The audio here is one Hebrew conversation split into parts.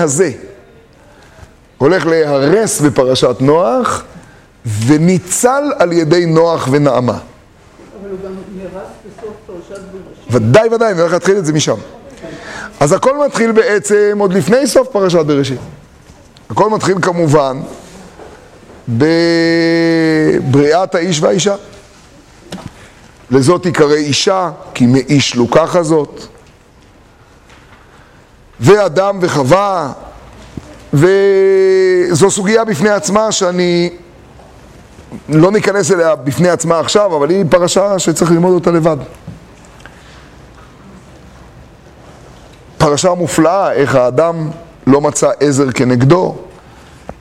הזה הולך להיהרס בפרשת נוח וניצל על ידי נוח ונעמה. אבל הוא גם נהרס בסוף פרשת בראשית. ודאי ודאי, אני הולך להתחיל את זה משם. אז הכל מתחיל בעצם עוד לפני סוף פרשת בראשית. הכל מתחיל כמובן בבריאת האיש והאישה. לזאת תיקרא אישה, כי מאיש לוקחה זאת. ואדם וחווה, וזו סוגיה בפני עצמה שאני לא ניכנס אליה בפני עצמה עכשיו, אבל היא פרשה שצריך ללמוד אותה לבד. פרשה מופלאה, איך האדם לא מצא עזר כנגדו.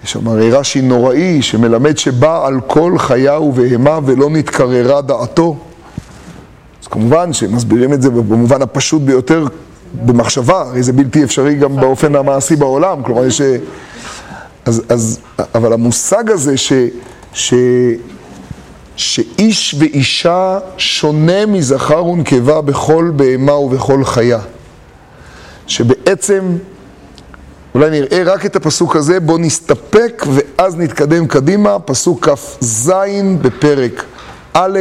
יש שם הרי רש"י נוראי שמלמד שבא על כל חיה ובהמה ולא נתקררה דעתו. אז כמובן שמסבירים את זה במובן הפשוט ביותר במחשבה, הרי זה בלתי אפשרי גם באופן המעשי בעולם, כלומר יש... אז, אז, אבל המושג הזה ש, ש, שאיש ואישה שונה מזכר ונקבה בכל בהמה ובכל חיה. שבעצם, אולי נראה רק את הפסוק הזה, בואו נסתפק ואז נתקדם קדימה, פסוק כ"ז בפרק א',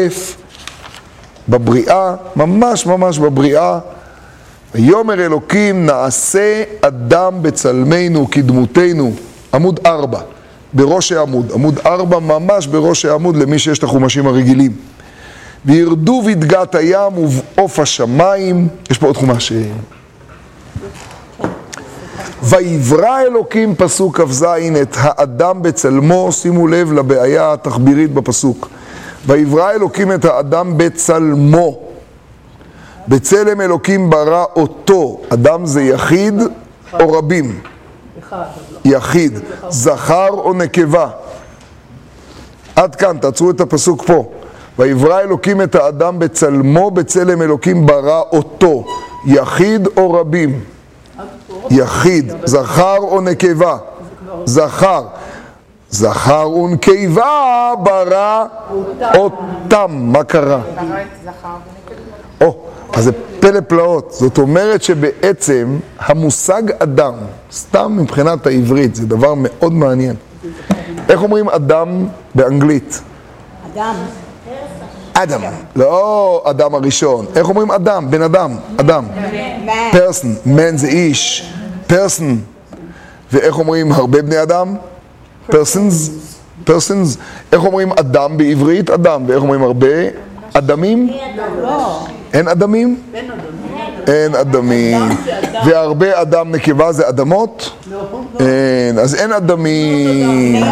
בבריאה, ממש ממש בבריאה. ויאמר אלוקים נעשה אדם בצלמנו כדמותנו, עמוד ארבע, בראש העמוד, עמוד ארבע ממש בראש העמוד למי שיש את החומשים הרגילים. וירדו בדגת הים ובעוף השמיים, יש פה עוד חומש. ויברא אלוקים, פסוק כ"ז, את האדם בצלמו, שימו לב לבעיה התחבירית בפסוק. ויברא אלוקים את האדם בצלמו. בצלם אלוקים ברא אותו, אדם זה יחיד או רבים? יחיד, זכר או נקבה? עד כאן, תעצרו את הפסוק פה. ויברא אלוקים את האדם בצלמו, בצלם אלוקים ברא אותו, יחיד או רבים? יחיד, זכר או נקבה? זכר. זכר ונקבה ברא אותם. מה קרה? או, אז זה פלא פלאות. זאת אומרת שבעצם המושג אדם, סתם מבחינת העברית, זה דבר מאוד מעניין. איך אומרים אדם באנגלית? אדם. אדם. לא אדם הראשון. איך אומרים אדם? בן אדם. אדם. פרסון. מן זה איש. פרסון. ואיך אומרים הרבה בני אדם? פרסונס. פרסונס. איך אומרים אדם בעברית? אדם. ואיך אומרים הרבה? אדמים? לא. אין אדמים? אין אדמים. והרבה אדם נקבה זה אדמות? לא. אין, אז אין אדמים.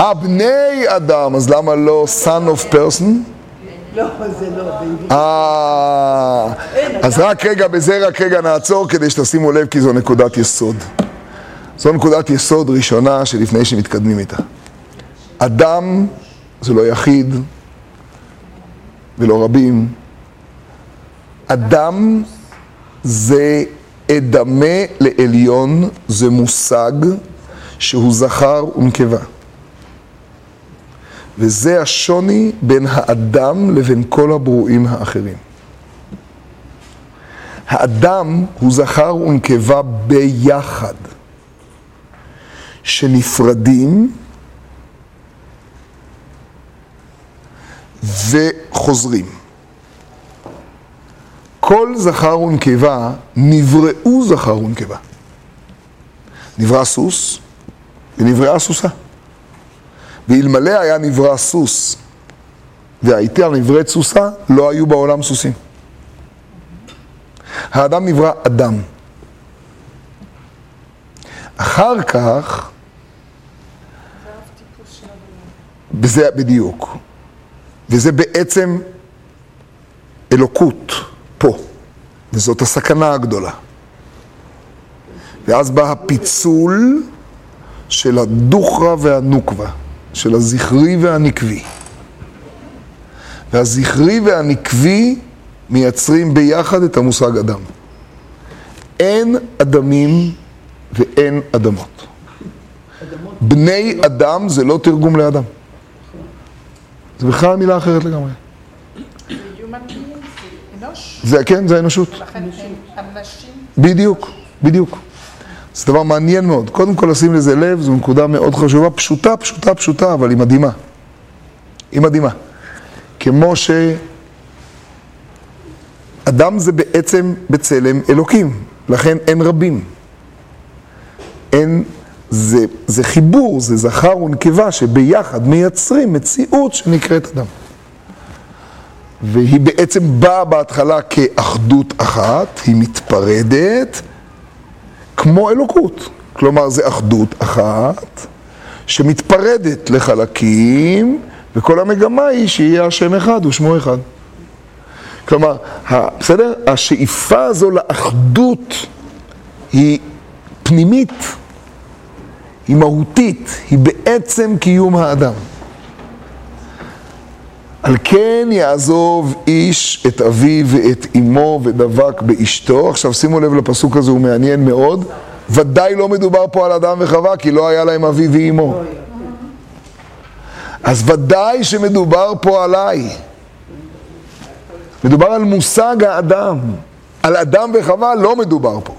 אה, בני אדם, אז למה לא son of person? לא, זה לא. בעברית. אה, אז רק רגע, בזה רק רגע נעצור כדי שתשימו לב כי זו נקודת יסוד. זו נקודת יסוד ראשונה שלפני שמתקדמים איתה. אדם זה לא יחיד ולא רבים. אדם זה אדמה לעליון, זה מושג שהוא זכר ונקבה. וזה השוני בין האדם לבין כל הברואים האחרים. האדם הוא זכר ונקבה ביחד, שנפרדים וחוזרים. כל זכר ונקבה נבראו זכר ונקבה. נברא סוס ונבראה סוסה. ואלמלא היה נברא סוס והייתה נבראת סוסה, לא היו בעולם סוסים. האדם נברא אדם. אחר כך, בזה בדיוק, וזה בעצם אלוקות פה, וזאת הסכנה הגדולה. ואז בא הפיצול של הדוכרא והנוקבה, של הזכרי והנקבי. והזכרי והנקבי מייצרים ביחד את המושג אדם. אין אדמים ואין אדמות. בני אדם זה לא תרגום לאדם. זה בכלל מילה אחרת לגמרי. Being זה כן, זה האנושות. לכן הם אנשים. בדיוק, בדיוק. זה דבר מעניין מאוד. קודם כל לשים לזה לב, זו נקודה מאוד חשובה, פשוטה, פשוטה, פשוטה, אבל היא מדהימה. היא מדהימה. כמו שאדם זה בעצם בצלם אלוקים, לכן אין רבים. אין, זה, זה חיבור, זה זכר ונקבה שביחד מייצרים מציאות שנקראת אדם. והיא בעצם באה בהתחלה כאחדות אחת, היא מתפרדת כמו אלוקות. כלומר, זה אחדות אחת שמתפרדת לחלקים, וכל המגמה היא שיהיה השם אחד ושמו אחד. כלומר, בסדר? השאיפה הזו לאחדות היא פנימית, היא מהותית, היא בעצם קיום האדם. על כן יעזוב איש את אביו ואת אמו ודבק באשתו. עכשיו שימו לב לפסוק הזה, הוא מעניין מאוד. ודאי לא מדובר פה על אדם וחווה, כי לא היה להם אבי ואימו. אז ודאי שמדובר פה עליי. מדובר על מושג האדם. על אדם וחווה לא מדובר פה.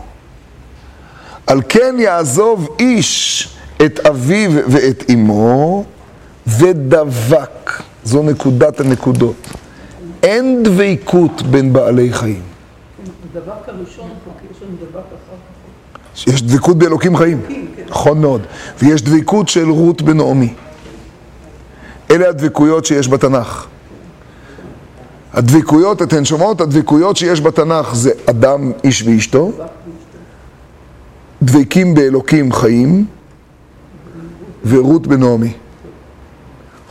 על כן יעזוב איש את אביו ואת אמו ודבק. זו נקודת הנקודות. אין דבקות בין בעלי חיים. דבק הראשון פה, כי יש לנו דבק אחר. יש דבקות באלוקים חיים, נכון מאוד. ויש דבקות של רות בנעמי. אלה הדבקויות שיש בתנ"ך. הדבקויות, אתן שומעות? הדבקויות שיש בתנ"ך זה אדם, איש ואשתו, דבקים באלוקים חיים, ורות בנעמי.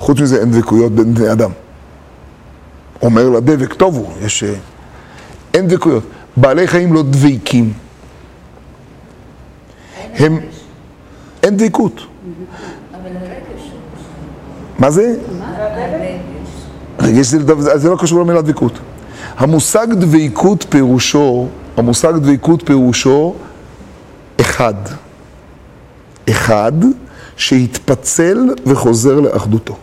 חוץ מזה אין דבקויות בין בני אדם. אומר לה דבק, טוב הוא, יש... אה, אין דבקויות. בעלי חיים לא דבקים. הם... אין דבקות. מה זה? רגש זה, לא קשור למילה דבקות. המושג דבקות פירושו, המושג דבקות פירושו אחד. אחד שהתפצל וחוזר לאחדותו.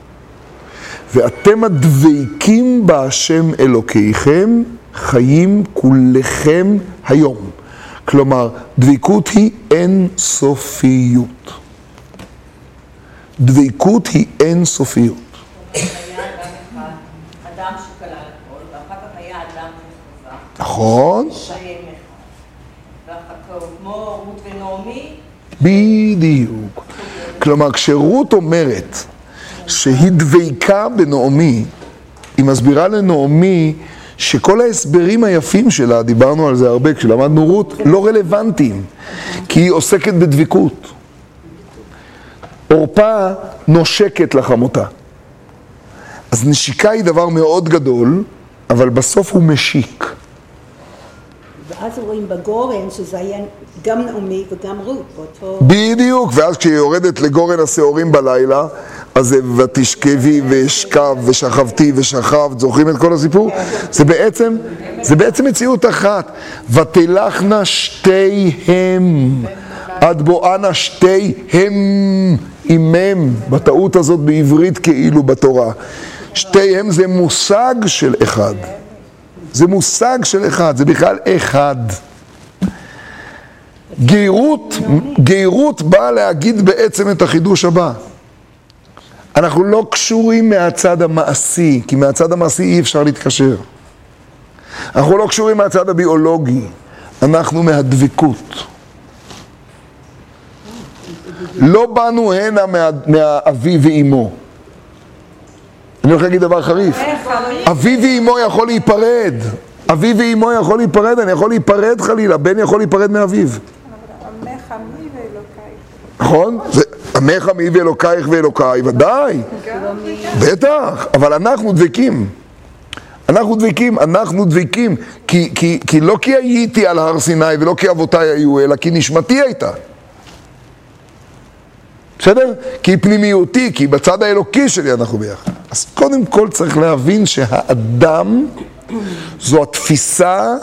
ואתם הדבקים בהשם אלוקיכם, חיים כולכם היום. כלומר, דבקות היא אין סופיות. דבקות היא אין סופיות. היה אדם אחד, אדם שכלל הכל, ואחר כך היה אדם שחווה, נכון? בדיוק. כלומר, כשרות אומרת שהיא דבקה בנעמי, היא מסבירה לנעמי שכל ההסברים היפים שלה, דיברנו על זה הרבה כשלמדנו רות, לא רלוונטיים, כי היא עוסקת בדבקות. עורפה נושקת לחמותה. אז נשיקה היא דבר מאוד גדול, אבל בסוף הוא משיק. ואז רואים בגורן שזה היה גם נעמי וגם רות באותו... בדיוק, ואז כשהיא יורדת לגורן השעורים בלילה, אז ותשכבי ואשכב ושכבתי ושכבת, זוכרים את כל הסיפור? זה בעצם, זה בעצם מציאות אחת. ותלכנה שתיהם, עד בואנה שתיהם עם מם, בטעות הזאת בעברית כאילו בתורה. שתיהם זה מושג של אחד. זה מושג של אחד, זה בכלל אחד. גאות, גאות באה להגיד בעצם את החידוש הבא. אנחנו לא קשורים מהצד המעשי, כי מהצד המעשי אי אפשר להתקשר. אנחנו לא קשורים מהצד הביולוגי, אנחנו מהדבקות. לא באנו הנה מה, מהאבי ואימו. אני הולך להגיד דבר חריף. אבי ואימו יכול להיפרד. אבי ואימו יכול להיפרד, אני יכול להיפרד חלילה, בן יכול להיפרד מאביו. עמי. נכון? זה עמך מי ואלוקייך ואלוקיי, ודאי. בטח, אבל אנחנו דבקים. אנחנו דבקים, אנחנו דבקים, כי, כי, כי לא כי הייתי על הר סיני ולא כי אבותיי היו, אלא כי נשמתי הייתה. בסדר? כי פנימיותי, כי בצד האלוקי שלי אנחנו ביחד. אז קודם כל צריך להבין שהאדם זו התפיסה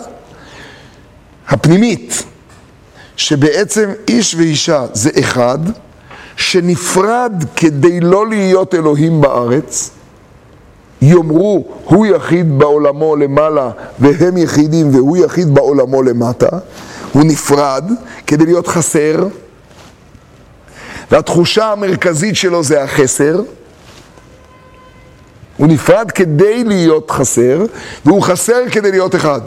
הפנימית, שבעצם איש ואישה זה אחד, שנפרד כדי לא להיות אלוהים בארץ, יאמרו, הוא יחיד בעולמו למעלה והם יחידים והוא יחיד בעולמו למטה, הוא נפרד כדי להיות חסר, והתחושה המרכזית שלו זה החסר. הוא נפרד כדי להיות חסר, והוא חסר כדי להיות אחד.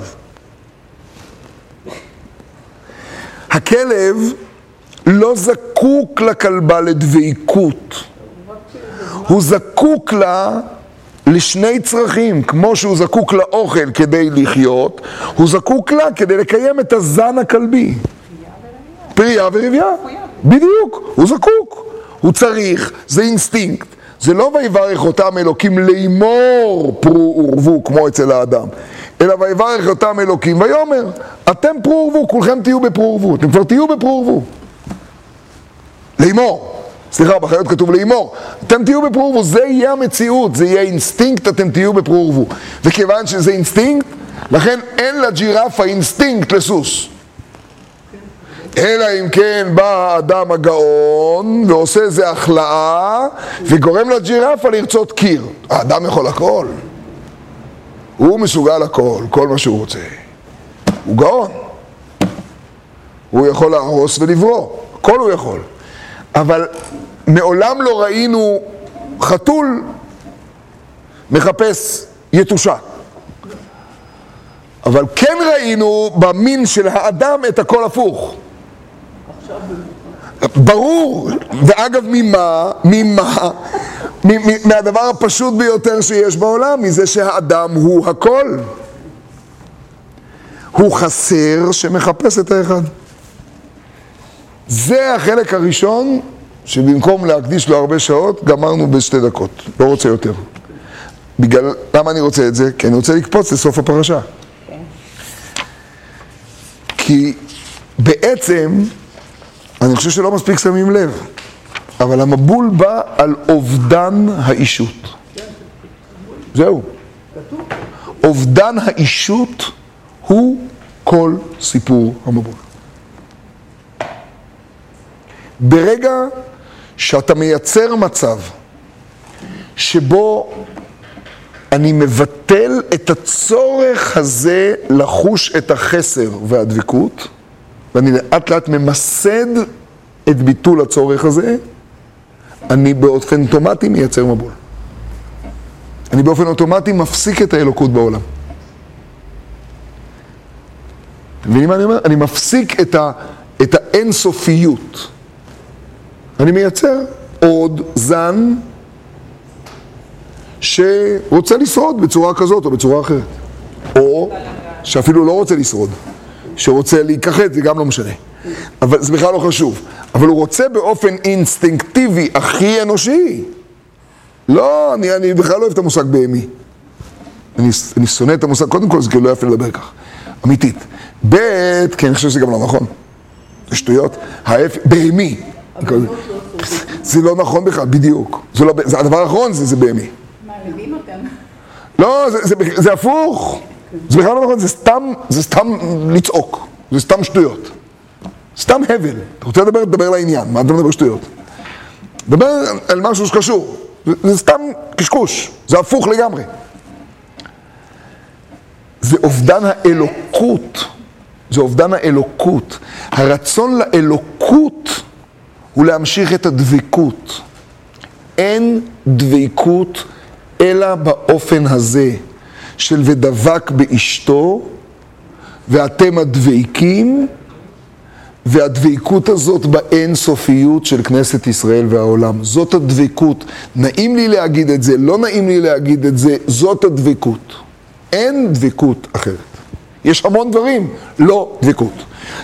הכלב לא זקוק לכלבה לדביקות. הוא זקוק לה לשני צרכים, כמו שהוא זקוק לאוכל כדי לחיות, הוא זקוק לה כדי לקיים את הזן הכלבי. פרייה ורבייה, בדיוק, הוא זקוק, הוא צריך, זה אינסטינקט. זה לא ויברך אותם אלוקים לאמור פרו ורבו כמו אצל האדם, אלא ויברך אותם אלוקים ויאמר, אתם פרו ורבו, כולכם תהיו בפרו ורבו, אתם כבר תהיו בפרו ורבו. לאמור. סליחה, בחיות כתוב לאמור, אתם תהיו בפרו ורבו, זה יהיה המציאות, זה יהיה אינסטינקט, אתם תהיו בפרו ורבו. וכיוון שזה אינסטינקט, לכן אין לג'ירפה אינסטינקט לסוס. אלא אם כן בא האדם הגאון ועושה איזה הכלאה וגורם לג'ירפה לרצות קיר. האדם יכול הכל. הוא מסוגל הכל, כל מה שהוא רוצה. הוא גאון. הוא יכול להרוס ולברוא, הכל הוא יכול. אבל מעולם לא ראינו חתול מחפש יתושה. אבל כן ראינו במין של האדם את הכל הפוך. ברור, ואגב ממה? ממה? מהדבר הפשוט ביותר שיש בעולם, מזה שהאדם הוא הכל. הוא חסר שמחפש את האחד. זה החלק הראשון, שבמקום להקדיש לו הרבה שעות, גמרנו בשתי דקות, לא רוצה יותר. בגלל, למה אני רוצה את זה? כי אני רוצה לקפוץ לסוף הפרשה. כי בעצם, אני חושב שלא מספיק שמים לב, אבל המבול בא על אובדן האישות. זהו. אובדן האישות הוא כל סיפור המבול. ברגע שאתה מייצר מצב שבו אני מבטל את הצורך הזה לחוש את החסר והדבקות, ואני לאט לאט ממסד את ביטול הצורך הזה, אני באופן אוטומטי מייצר מבול. אני באופן אוטומטי מפסיק את האלוקות בעולם. אתם מבינים מה אני אומר? אני מפסיק את, ה, את האינסופיות. אני מייצר עוד זן שרוצה לשרוד בצורה כזאת או בצורה אחרת. או שאפילו לא רוצה לשרוד, שרוצה להיכחד, זה גם לא משנה. אבל זה בכלל לא חשוב. אבל הוא רוצה באופן אינסטינקטיבי הכי אנושי. לא, אני, אני בכלל לא אוהב את המושג בהמי. אני, אני שונא את המושג, קודם כל זה כאילו לא יפה לדבר כך, אמיתית. ב', כי אני חושב שזה גם לא נכון. זה שטויות. ההפך, בהמי. זה לא נכון בכלל, בדיוק. זה, לא, זה הדבר האחרון זה, זה בהמי. מעליבים אותם. לא, זה, זה, זה הפוך. זה בכלל לא נכון, זה סתם, זה סתם לצעוק. זה סתם שטויות. סתם הבל. אתה רוצה לדבר, תדבר לעניין. מה אתה מדבר שטויות? דבר על משהו שקשור. זה, זה סתם קשקוש. זה הפוך לגמרי. זה אובדן האלוקות. זה אובדן האלוקות. הרצון לאלוקות הוא להמשיך את הדבקות. אין דבקות אלא באופן הזה של ודבק באשתו ואתם הדבקים והדבקות הזאת באין סופיות של כנסת ישראל והעולם. זאת הדבקות. נעים לי להגיד את זה, לא נעים לי להגיד את זה, זאת הדבקות. אין דבקות אחרת. יש המון דברים, לא דבקות.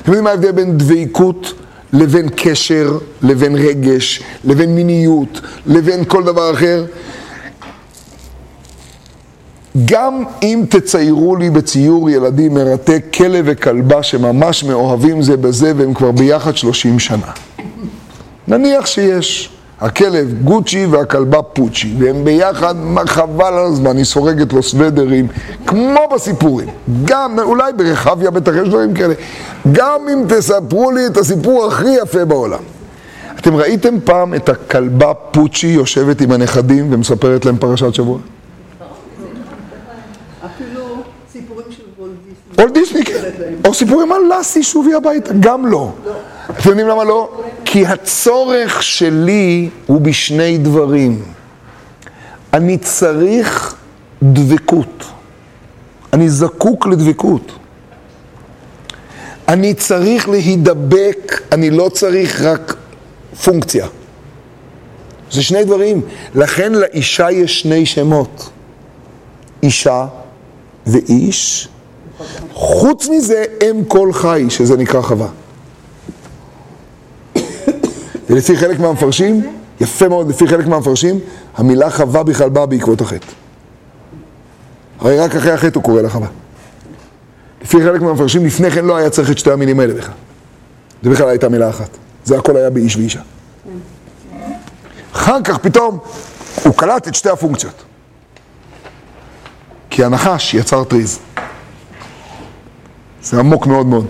אתם יודעים מה ההבדל בין דבקות לבין קשר, לבין רגש, לבין מיניות, לבין כל דבר אחר? גם אם תציירו לי בציור ילדים מרתק כלב וכלבה שממש מאוהבים זה בזה והם כבר ביחד 30 שנה. נניח שיש. הכלב גוצ'י והכלבה פוצ'י, והם ביחד, חבל על הזמן, היא סורגת לו סוודרים, כמו בסיפורים. גם, אולי ברחביה בטח יש דברים כאלה. גם אם תספרו לי את הסיפור הכי יפה בעולם. אתם ראיתם פעם את הכלבה פוצ'י יושבת עם הנכדים ומספרת להם פרשת שבוע? אפילו סיפורים של דיסני, כן. או סיפורים על לאסי שובי הביתה, גם לא. אתם יודעים למה לא? כי הצורך שלי הוא בשני דברים. אני צריך דבקות. אני זקוק לדבקות. אני צריך להידבק, אני לא צריך רק פונקציה. זה שני דברים. לכן לאישה יש שני שמות. אישה ואיש. חוץ מזה, אם כל חי, שזה נקרא חווה. ולפי חלק מהמפרשים, יפה מאוד, לפי חלק מהמפרשים, המילה חווה בכלל באה בעקבות החטא. הרי רק אחרי החטא הוא קורא לה חווה. לפי חלק מהמפרשים, לפני כן לא היה צריך את שתי המילים האלה בכלל. זה בכלל הייתה מילה אחת. זה הכל היה באיש ואישה. אחר כך פתאום הוא קלט את שתי הפונקציות. כי הנחש יצר טריז. זה עמוק מאוד מאוד.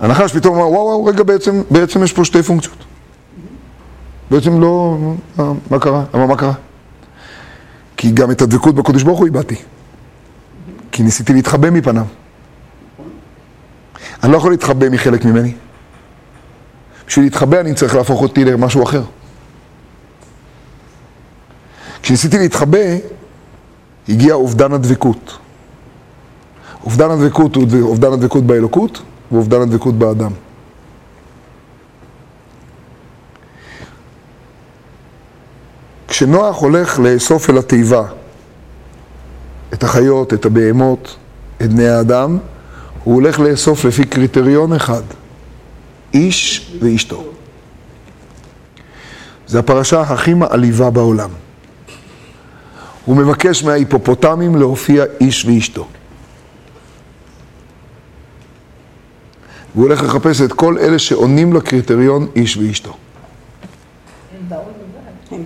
הנחש פתאום אמר, וואו וואו, רגע, בעצם, בעצם יש פה שתי פונקציות. בעצם לא, מה, מה קרה? אבל מה קרה? כי גם את הדבקות בקודש ברוך הוא איבדתי. כי ניסיתי להתחבא מפניו. אני לא יכול להתחבא מחלק ממני. בשביל להתחבא אני צריך להפוך אותי למשהו אחר. כשניסיתי להתחבא, הגיע אובדן הדבקות. אובדן הדבקות הוא אובדן הדבקות באלוקות ואובדן הדבקות באדם. כשנוח הולך לאסוף אל התיבה את החיות, את הבהמות, את בני האדם, הוא הולך לאסוף לפי קריטריון אחד, איש ואשתו. זו הפרשה הכי מעליבה בעולם. הוא מבקש מההיפופוטמים להופיע איש ואשתו. והוא הולך לחפש את כל אלה שעונים לקריטריון איש ואשתו.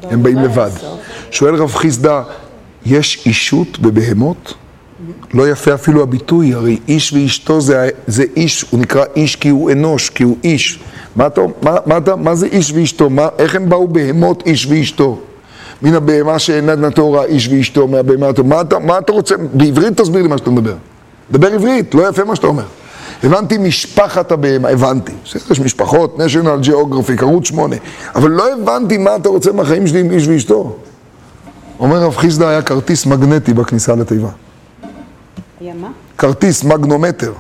הם באים לבד. שואל רב חיסדא, יש אישות בבהמות? לא יפה אפילו הביטוי, הרי איש ואשתו זה, זה איש, הוא נקרא איש כי הוא אנוש, כי הוא איש. מה, אתה, מה, מה, מה, מה זה איש ואשתו? מה, איך הם באו בהמות איש ואשתו? מן הבהמה שאינה נטורה איש ואשתו, מהבהמה הטוב. מה, אתה- מה אתה רוצה? בעברית תסביר לי מה שאתה מדבר. דבר עברית, לא יפה מה שאתה אומר. הבנתי משפחת הבהמה, הבנתי. בסדר, יש משפחות, national geographic, ערוץ שמונה. אבל לא הבנתי מה אתה רוצה מהחיים שלי עם איש ואשתו. אומר רב חיסדא היה כרטיס מגנטי בכניסה לתיבה. היה מה? כרטיס מגנומטר.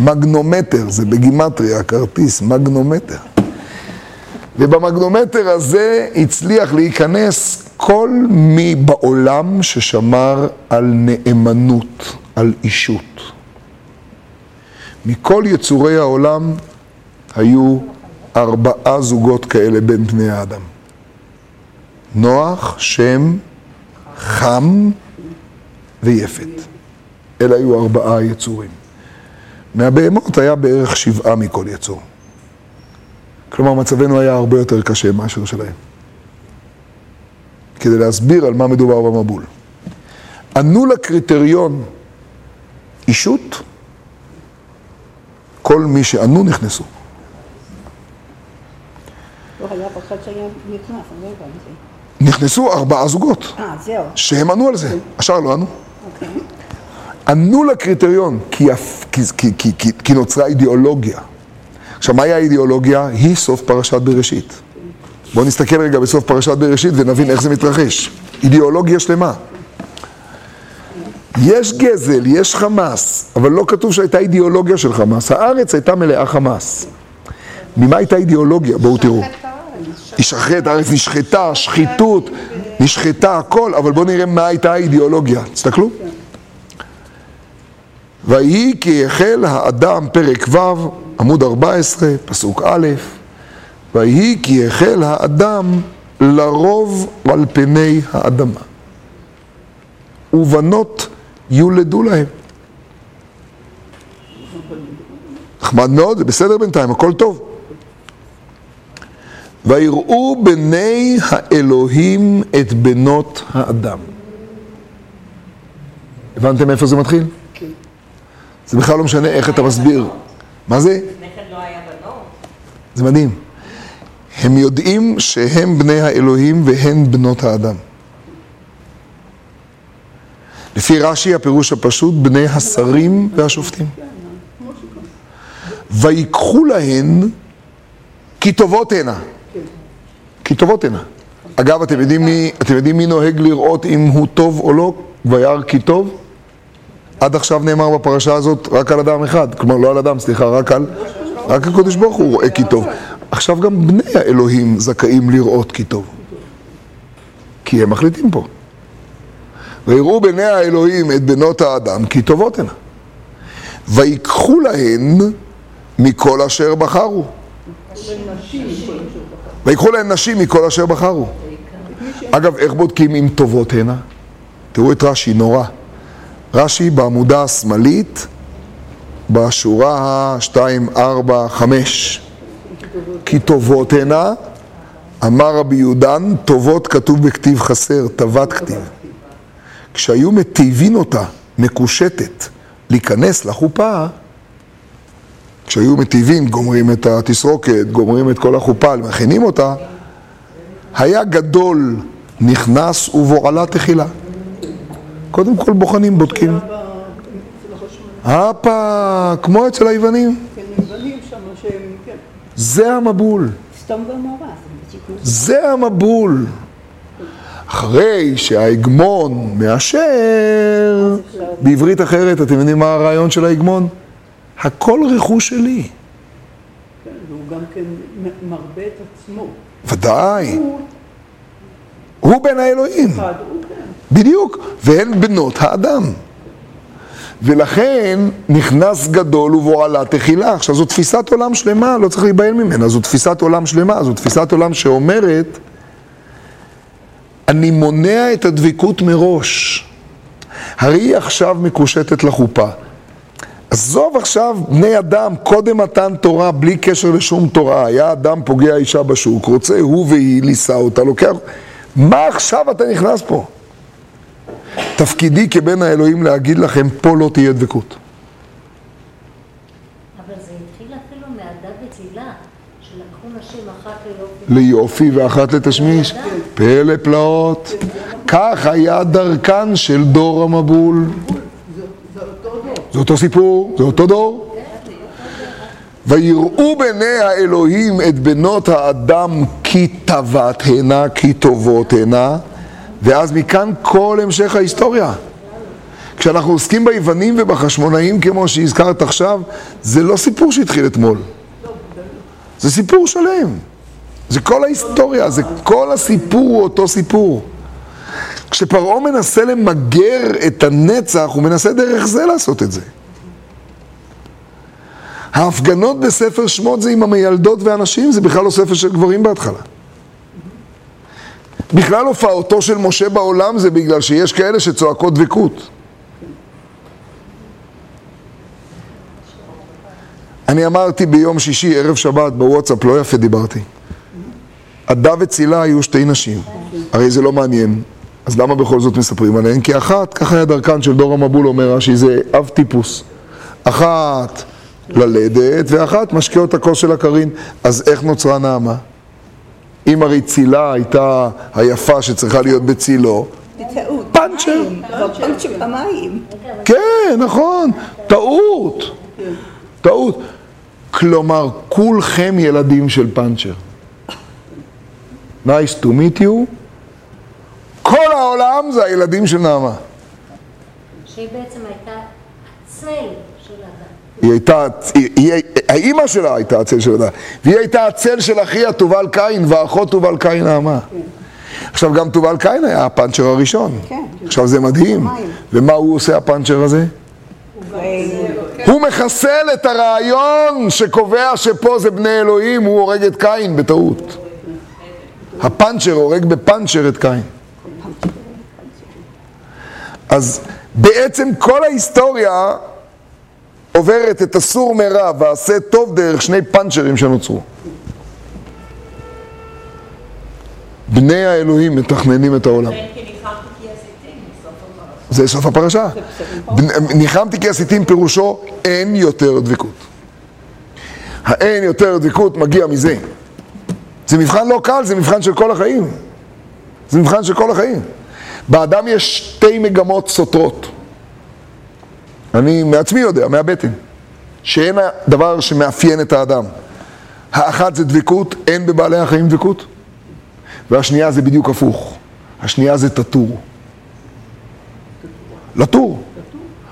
מגנומטר, זה בגימטריה, כרטיס, מגנומטר. ובמגנומטר הזה הצליח להיכנס כל מי בעולם ששמר על נאמנות, על אישות. מכל יצורי העולם היו ארבעה זוגות כאלה בין בני האדם. נוח, שם, חם ויפת. אלה היו ארבעה יצורים. מהבהמות היה בערך שבעה מכל יצור. כלומר, מצבנו היה הרבה יותר קשה מאשר שלהם. כדי להסביר על מה מדובר במבול. ענו לקריטריון אישות, כל מי שענו נכנסו. לא לא. נכנסו ארבעה זוגות, אה. שהם ענו על זה, השאר לא ענו. אוקיי. ענו לקריטריון, כי, כי, כי, כי, כי נוצרה אידיאולוגיה. עכשיו, מהי האידיאולוגיה? היא סוף פרשת בראשית. בואו נסתכל רגע בסוף פרשת בראשית ונבין איך זה מתרחש. אידיאולוגיה שלמה. יש גזל, יש חמאס, אבל לא כתוב שהייתה אידיאולוגיה של חמאס. הארץ הייתה מלאה חמאס. ממה הייתה אידיאולוגיה? בואו תראו. נשחט, הארץ נשחטה, שחיתות, נשחטה, הכל, אבל בואו נראה מה הייתה האידיאולוגיה. תסתכלו. ויהי כי החל האדם, פרק ו', עמוד 14, פסוק א', ויהי כי החל האדם לרוב על פני האדמה. ובנות יולדו להם. נחמד מאוד, זה בסדר בינתיים, הכל טוב. ויראו בני האלוהים את בנות האדם. הבנתם איפה זה מתחיל? זה בכלל לא משנה איך אתה מסביר. מה זה? כן לא היה בנות. זה מדהים. הם יודעים שהם בני האלוהים והן בנות האדם. לפי רש"י הפירוש הפשוט, בני השרים והשופטים. ויקחו להן כי טובות הנה. כי טובות הנה. אגב, אתם יודעים מי, אתם יודעים מי נוהג לראות אם הוא טוב או לא? וירא כי טוב? עד עכשיו נאמר בפרשה הזאת רק על אדם אחד, כלומר לא על אדם, סליחה, רק על, רק הקדוש ברוך הוא רואה כי טוב. עכשיו גם בני האלוהים זכאים לראות כי טוב. כי הם מחליטים פה. ויראו בני האלוהים את בנות האדם כי טובות הנה. ויקחו להן מכל אשר בחרו. ויקחו להן נשים מכל אשר בחרו. אגב, איך בודקים אם טובות הנה? תראו את רש"י, נורא. רש"י בעמודה השמאלית, בשורה ה-2, 4, 5. כי טובות הנה, אמר רבי יהודן, טובות כתוב בכתיב חסר, טבת כתיב. כשהיו מטיבין אותה, מקושטת, להיכנס לחופה, כשהיו מטיבין, גומרים את התסרוקת, גומרים את כל החופה, מכינים אותה, היה גדול נכנס ובועלה תחילה. קודם כל בוחנים, בודקים. הפה, כמו אצל היוונים. כן, כן. זה המבול. זה המבול. אחרי שההגמון מאשר, בעברית אחרת, אתם יודעים מה הרעיון של ההגמון? הכל רכוש שלי. כן, והוא גם כן מרבה את עצמו. ודאי. הוא הוא בן האלוהים. אחד, הוא כן. בדיוק. והן בנות האדם. ולכן נכנס גדול ובועלה תחילה. עכשיו זו תפיסת עולם שלמה, לא צריך להיבהל ממנה, זו תפיסת עולם שלמה, זו תפיסת עולם שאומרת, אני מונע את הדבקות מראש. הרי היא עכשיו מקושטת לחופה. עזוב עכשיו בני אדם, קודם מתן תורה, בלי קשר לשום תורה, היה אדם פוגע אישה בשוק, רוצה הוא והיא לישא אותה, לוקח... מה עכשיו אתה נכנס פה? תפקידי כבן האלוהים להגיד לכם, פה לא תהיה דבקות. אבל זה התחיל אפילו מהדת וצילה, שלקחו נשים אחת ליופי. ואחת לתשמיש, פלא פלאות. כך היה דרכן של דור המבול. זה אותו סיפור, זה אותו דור. ויראו בני האלוהים את בנות האדם כי טבת הנה, כי טובות הנה, ואז מכאן כל המשך ההיסטוריה. כשאנחנו עוסקים ביוונים ובחשמונאים, כמו שהזכרת עכשיו, זה לא סיפור שהתחיל אתמול. זה סיפור שלם. זה כל ההיסטוריה, זה כל הסיפור הוא אותו סיפור. כשפרעה מנסה למגר את הנצח, הוא מנסה דרך זה לעשות את זה. ההפגנות בספר שמות זה עם המיילדות והנשים, זה בכלל לא ספר של גברים בהתחלה. בכלל הופעתו של משה בעולם זה בגלל שיש כאלה שצועקות דבקות. אני אמרתי ביום שישי, ערב שבת, בוואטסאפ, לא יפה דיברתי. עדה וצילה היו שתי נשים, הרי זה לא מעניין, אז למה בכל זאת מספרים עליהן? כי אחת, ככה היה דרכן של דור המבול, אומר רש"י, זה אב טיפוס. אחת ללדת, ואחת משקה אותה כוס של הקרין. אז איך נוצרה נעמה? אם הרי צילה הייתה היפה שצריכה להיות בצילו. פאנצ'ר. פאנצ'ר פעמיים. כן, נכון, טעות. טעות. כלומר, כולכם ילדים של פאנצ'ר. Nice to meet you. כל העולם זה הילדים של נעמה. שהיא בעצם הייתה הצל של הדת. היא הייתה, היא, היא, האימא שלה הייתה הצל של הדת, והיא הייתה הצל של אחיה תובל קין, ואחות תובל קין נעמה. עכשיו גם תובל קין היה הפאנצ'ר הראשון. כן. עכשיו זה מדהים. ומה הוא עושה הפאנצ'ר הזה? הוא מחסל את הרעיון שקובע שפה זה בני אלוהים, הוא הורג את קין בטעות. הפאנצ'ר הורג בפאנצ'ר את קין. אז בעצם כל ההיסטוריה עוברת את הסור מרע ועשה טוב דרך שני פאנצ'רים שנוצרו. בני האלוהים מתכננים את העולם. כן. זה סוף הפרשה. ניחמתי כי עשיתים פירושו אין יותר דבקות. האין יותר דבקות מגיע מזה. זה מבחן לא קל, זה מבחן של כל החיים. זה מבחן של כל החיים. באדם יש שתי מגמות סותרות. אני מעצמי יודע, מהבטן. שהן הדבר שמאפיין את האדם. האחת זה דבקות, אין בבעלי החיים דבקות, והשנייה זה בדיוק הפוך. השנייה זה תטור. לטור.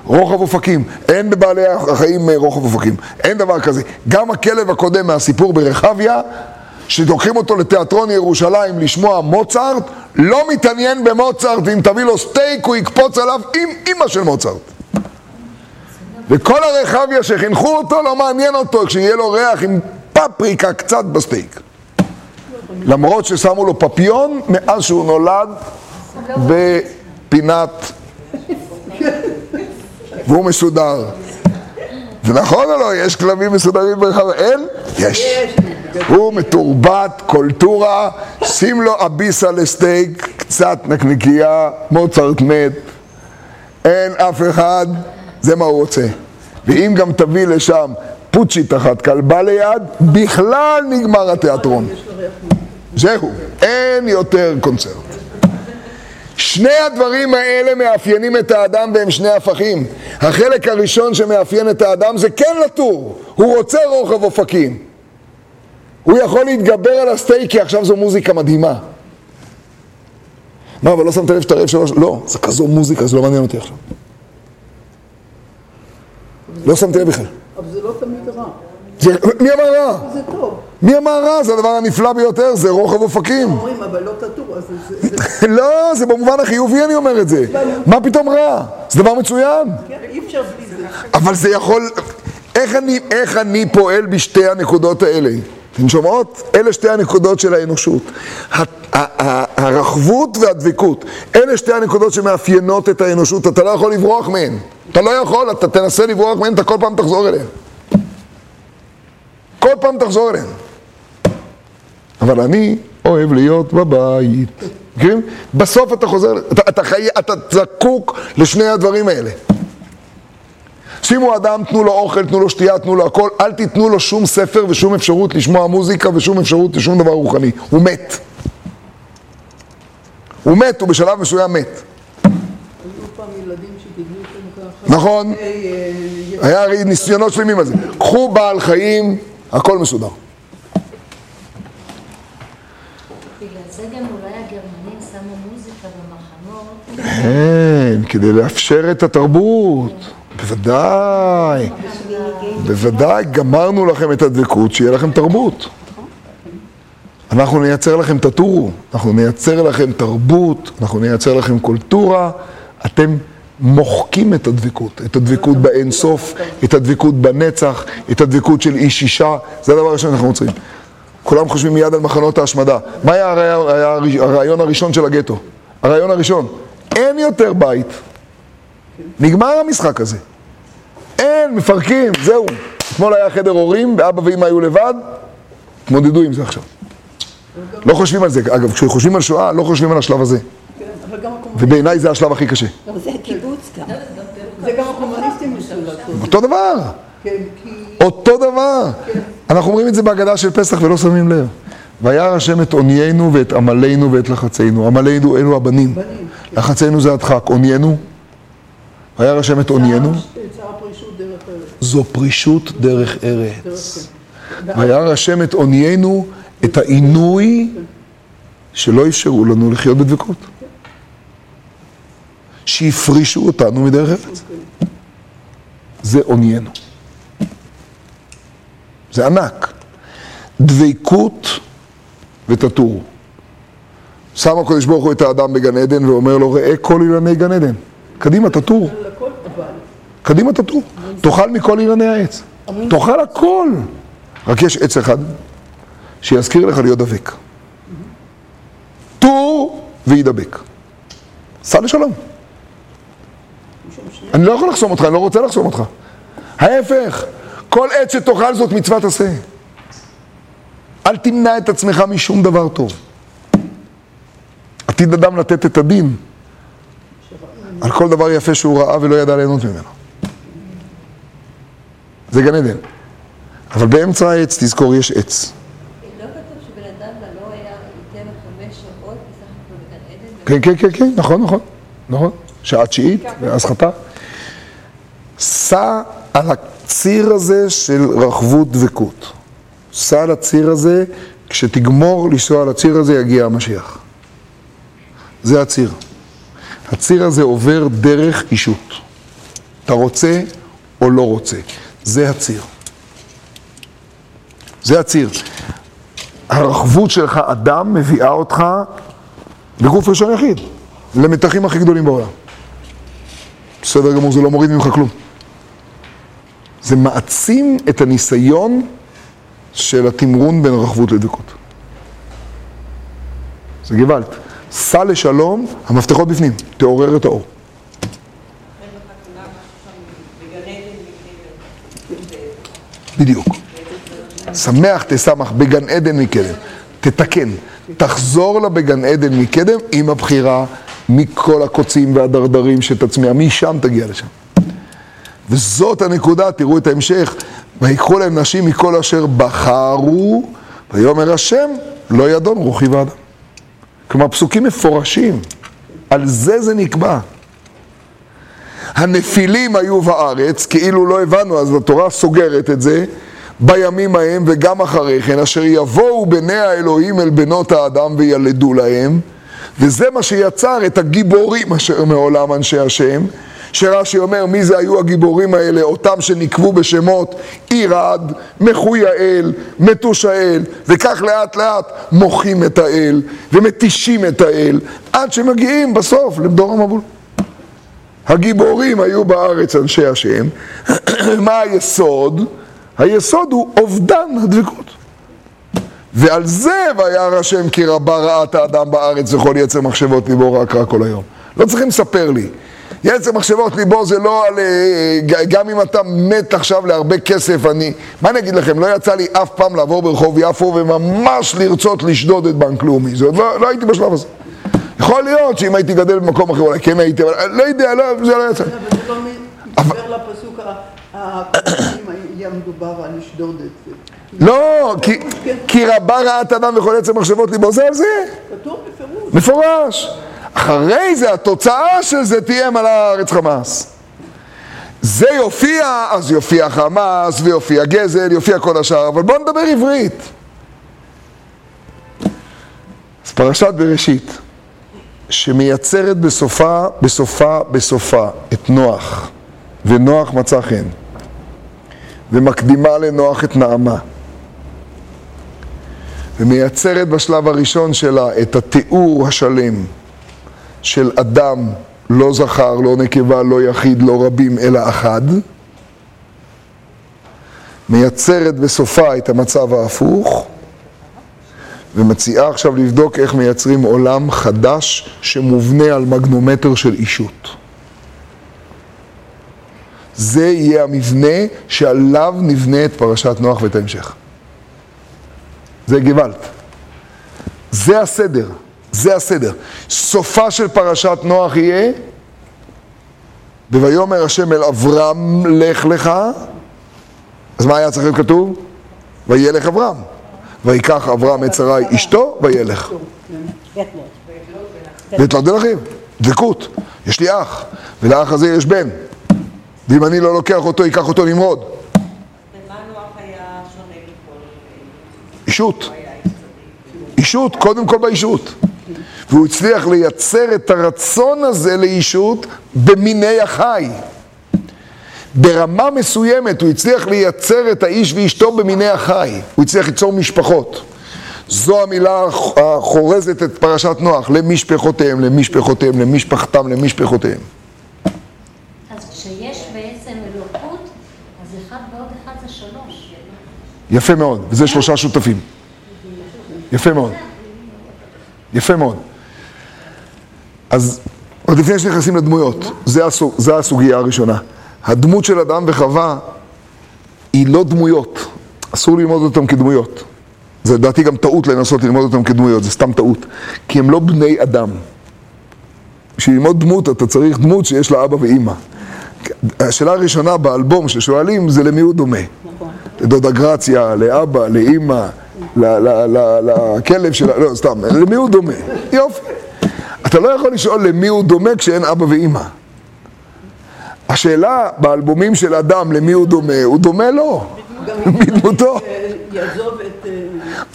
רוחב אופקים. אין בבעלי החיים אה, רוחב אופקים. אין דבר כזה. גם הכלב הקודם מהסיפור ברחביה, שלוקחים אותו לתיאטרון ירושלים לשמוע מוצרט, לא מתעניין במוצרט, ואם תביא לו סטייק הוא יקפוץ עליו עם אימא של מוצרט. וכל הרחביה שחינכו אותו לא מעניין אותו כשיהיה לו ריח עם פפריקה קצת בסטייק. למרות ששמו לו פפיון מאז שהוא נולד בפינת והוא מסודר. זה נכון או לא? יש כלבים מסודרים ברחב? אין? יש. הוא מתורבת, קולטורה, שים לו אביסה לסטייק, קצת נקניקייה, מוצרט מת. אין אף אחד, זה מה הוא רוצה. ואם גם תביא לשם פוצ'ית אחת, כלבה ליד, בכלל נגמר התיאטרון. זהו, אין יותר קונצרט. שני הדברים האלה מאפיינים את האדם והם שני הפכים. החלק הראשון שמאפיין את האדם זה כן לטור, הוא רוצה רוחב אופקים. הוא יכול להתגבר על הסטייק כי עכשיו זו מוזיקה מדהימה. מה, אבל לא שמת לב שאתה רעב שלוש? לא, זה כזו מוזיקה, זה לא מעניין אותי עכשיו. לא שמתי לב בכלל. אבל זה לא תמיד רע. זה, מי אמר רע? זה טוב. מי אמר רע? זה הדבר הנפלא ביותר, זה רוחב אופקים. אומרים, אבל לא תטור, אז זה- לא, זה במובן החיובי אני אומר את זה. מה פתאום רע? זה דבר מצוין. כן, אי אפשר בלי זה. אבל זה יכול... איך אני, איך אני פועל בשתי הנקודות האלה? אתם שומעות? אלה שתי הנקודות של האנושות. הרחבות והדבקות. אלה שתי הנקודות שמאפיינות את האנושות. אתה לא יכול לברוח מהן. אתה לא יכול, אתה תנסה לברוח מהן, אתה כל פעם תחזור אליהן. כל פעם תחזור אליהן. אבל אני אוהב להיות בבית. מכירים? בסוף אתה חוזר, אתה, אתה, חי, אתה זקוק לשני הדברים האלה. שימו אדם, תנו לו אוכל, תנו לו שתייה, תנו לו הכל, אל תיתנו לו שום ספר ושום אפשרות לשמוע מוזיקה ושום אפשרות לשום דבר רוחני. הוא מת. הוא מת, הוא בשלב מסוים מת. נכון? אה, אה, היה הרי ניסיונות שלמים על זה. קחו בעל חיים, הכל מסודר. כן, כדי לאפשר את התרבות. בוודאי. בוודאי, גמרנו לכם את הדבקות, שיהיה לכם תרבות. אנחנו נייצר לכם תטורו, אנחנו נייצר לכם תרבות, אנחנו נייצר לכם קולטורה. אתם מוחקים את הדבקות, את הדבקות באין סוף, את הדבקות בנצח, את הדבקות של איש אישה, זה הדבר הראשון שאנחנו רוצים. כולם חושבים מיד על מחנות ההשמדה. מה היה הרעיון הראשון של הגטו? הרעיון הראשון, אין יותר בית. נגמר המשחק הזה. אין, מפרקים, זהו. אתמול היה חדר הורים, ואבא ואמא היו לבד, תמודדו עם זה עכשיו. לא חושבים על זה. אגב, כשחושבים על שואה, לא חושבים על השלב הזה. כן, ובעיניי זה השלב הכי קשה. זה הקיבוץ גם. זה גם הקומוניסטים. אותו דבר, כן. אותו דבר. אנחנו אומרים את זה בהגדה של פסח ולא שמים לב. וירא השם את עוניינו ואת עמלנו ואת לחצינו. עמלנו אלו הבנים. לחצינו זה הדחק. עוניינו, וירא השם את עוניינו, צער פרישות דרך ארץ. זו פרישות דרך ארץ. וירא השם את עוניינו, את העינוי שלא אפשרו לנו לחיות בדבקות. שהפרישו אותנו מדרך ארץ. זה עוניינו. זה ענק. דבקות ותטור. שם הקדוש ברוך הוא את האדם בגן עדן ואומר לו, ראה כל אילני גן עדן. קדימה, תטור. קדימה תטור. תאכל מכל אילני העץ. תאכל הכל. רק יש עץ אחד שיזכיר לך להיות דבק. טור וידבק. סע לשלום. אני לא יכול לחסום אותך, אני לא רוצה לחסום אותך. ההפך, כל עת שתאכל זאת מצוות עשה. אל תמנע את עצמך משום דבר טוב. עתיד אדם לתת את הדין על כל דבר יפה שהוא ראה ולא ידע ליהנות ממנו. זה גן עדן. אבל באמצע העץ, תזכור, יש עץ. לא לא? כן, כן, כן, כן, נכון, נכון, נכון. שעה תשיעית, ואז חטא. סע על הציר הזה של רחבות דבקות. סע על הציר הזה, כשתגמור לנסוע על הציר הזה יגיע המשיח. זה הציר. הציר הזה עובר דרך אישות. אתה רוצה או לא רוצה. זה הציר. זה הציר. הרחבות שלך, אדם, מביאה אותך בגוף ראשון יחיד, למתחים הכי גדולים בעולם. בסדר גמור, זה לא מוריד ממך כלום. זה מעצים את הניסיון של התמרון בין רחבות לדקות. זה גוואלד. סע לשלום, המפתחות בפנים, תעורר את האור. בדיוק. שמח תשמח בגן עדן מקדם. תתקן. תחזור לה בגן עדן מקדם עם הבחירה מכל הקוצים והדרדרים שתצמיע. משם תגיע לשם. וזאת הנקודה, תראו את ההמשך. ויקחו להם נשים מכל אשר בחרו, ויאמר השם, לא ידון רוחי ואדם. כלומר, פסוקים מפורשים. על זה זה נקבע. הנפילים היו בארץ, כאילו לא הבנו, אז התורה סוגרת את זה, בימים ההם וגם אחרי כן, אשר יבואו בני האלוהים אל בנות האדם וילדו להם, וזה מה שיצר את הגיבורים אשר מעולם אנשי השם, שרש"י אומר, מי זה היו הגיבורים האלה? אותם שנקבו בשמות עירד, מחויאל, מתושאל, וכך לאט לאט מוחים את האל ומתישים את האל, עד שמגיעים בסוף לדור המבול. הגיבורים היו בארץ אנשי השם, מה היסוד? היסוד הוא אובדן הדבקות. ועל זה וירא השם כי רבה רעת האדם בארץ וכל יצר מחשבות ליבו רק רע כל היום. לא צריכים לספר לי. יצר מחשבות ליבו זה לא על... אה, גם אם אתה מת עכשיו להרבה כסף, אני... מה אני אגיד לכם, לא יצא לי אף פעם לעבור ברחוב יפו וממש לרצות לשדוד את בנק לאומי. זאת לא, לא הייתי בשלב הזה. יכול להיות שאם הייתי גדל במקום אחר אולי כן הייתי, אבל לא יודע, לא, זה לא יצא. אבל זה לא מתחבר לפסוק הקודמים, היה מדובר על לשדוד את זה. לא, כי, כי רבה רעת אדם וכל עצם מחשבות ליבו, זה על זה. כתוב בפירוש. מפורש. אחרי זה, התוצאה של זה תהיה מלא הארץ חמאס. זה יופיע, אז יופיע חמאס, ויופיע גזל, יופיע כל השאר, אבל בואו נדבר עברית. אז פרשת בראשית, שמייצרת בסופה, בסופה, בסופה את נוח, ונוח מצא חן, ומקדימה לנוח את נעמה, ומייצרת בשלב הראשון שלה את התיאור השלם של אדם לא זכר, לא נקבה, לא יחיד, לא רבים, אלא אחד, מייצרת בסופה את המצב ההפוך, ומציעה עכשיו לבדוק איך מייצרים עולם חדש שמובנה על מגנומטר של אישות. זה יהיה המבנה שעליו נבנה את פרשת נוח ואת ההמשך. זה גוואלד. זה הסדר, זה הסדר. סופה של פרשת נוח יהיה, וויאמר השם אל אברהם לך לך, אז מה היה צריך להיות כתוב? וילך אברהם. ויקח אברהם את שרי אשתו, וילך. ויתלדל אחיו, דבקות. יש לי אח, ולאח הזה יש בן. ואם אני לא לוקח אותו, ייקח אותו נמרוד. אישות. אישות, קודם כל באישות. והוא הצליח לייצר את הרצון הזה לאישות במיני החי. ברמה מסוימת הוא הצליח לייצר את האיש ואשתו במיני החי. הוא הצליח ליצור משפחות. זו המילה החורזת את פרשת נוח, למשפחותיהם, למשפחותיהם, למשפחתם, למשפחותיהם. אז כשיש בעצם אלוקות, אז אחד ועוד אחד זה שלוש. יפה מאוד, וזה שלושה שותפים. יפה מאוד. יפה מאוד. אז עוד לפני שנכנסים לדמויות, זה, הסוג, זה הסוגיה הראשונה. הדמות של אדם וחווה היא לא דמויות, אסור ללמוד אותם כדמויות. זה לדעתי גם טעות לנסות ללמוד אותם כדמויות, זה סתם טעות. כי הם לא בני אדם. בשביל ללמוד דמות אתה צריך דמות שיש לה אבא ואימא. השאלה הראשונה באלבום ששואלים זה למי הוא דומה. לדודה גרציה, לאבא, לאימא, לכלב שלה, לא, סתם, למי הוא דומה? יופי. אתה לא יכול לשאול למי הוא דומה כשאין אבא ואימא. השאלה באלבומים של אדם למי הוא דומה, הוא דומה לו, בדמותו. אה,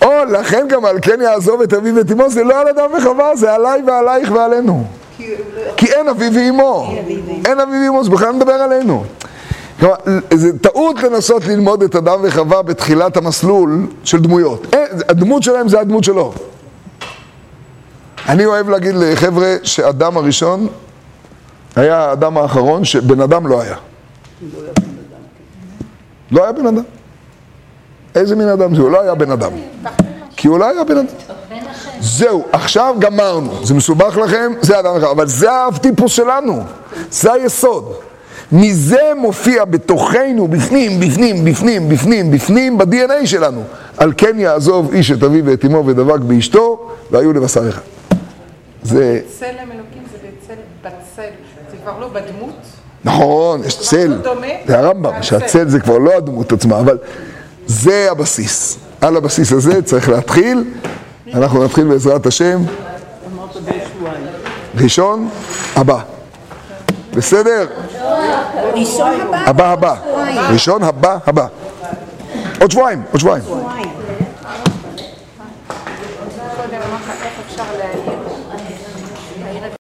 או, לכן גם על כן יעזוב את אביו ואת אמו, זה לא על אדם וחווה, זה עליי ועלייך ועלינו. כי לא אין אביו ואמו. אין אביו ואמו, זה בכלל מדבר עלינו. כלומר, זה טעות לנסות ללמוד את אדם וחווה בתחילת המסלול של דמויות. הדמות שלהם זה הדמות שלו. אני אוהב להגיד לחבר'ה שאדם הראשון היה האדם האחרון שבן אדם לא היה. לא היה בן אדם. איזה מין אדם זה? הוא לא היה בן אדם. כי הוא לא היה בן אדם. זהו, עכשיו גמרנו. זה מסובך לכם? זה אדם אחד. אבל זה האב-טיפוס שלנו. זה היסוד. מזה מופיע בתוכנו, בפנים, בפנים, בפנים, בפנים, בפנים, ב-DNA שלנו. על כן יעזוב איש את אביו ואת אמו ודבק באשתו, והיו לבשר אחד. זה, צלם אלוקים זה בצל בצל, זה כבר לא בדמות. נכון, יש צל. דומה? זה הרמב"ם. שהצל זה כבר לא הדמות עצמה, אבל זה הבסיס. על הבסיס הזה צריך להתחיל. אנחנו נתחיל בעזרת השם. ראשון הבא. בסדר? ראשון הבא, הבא הבא. ראשון הבא הבא. עוד שבועיים, עוד שבועיים.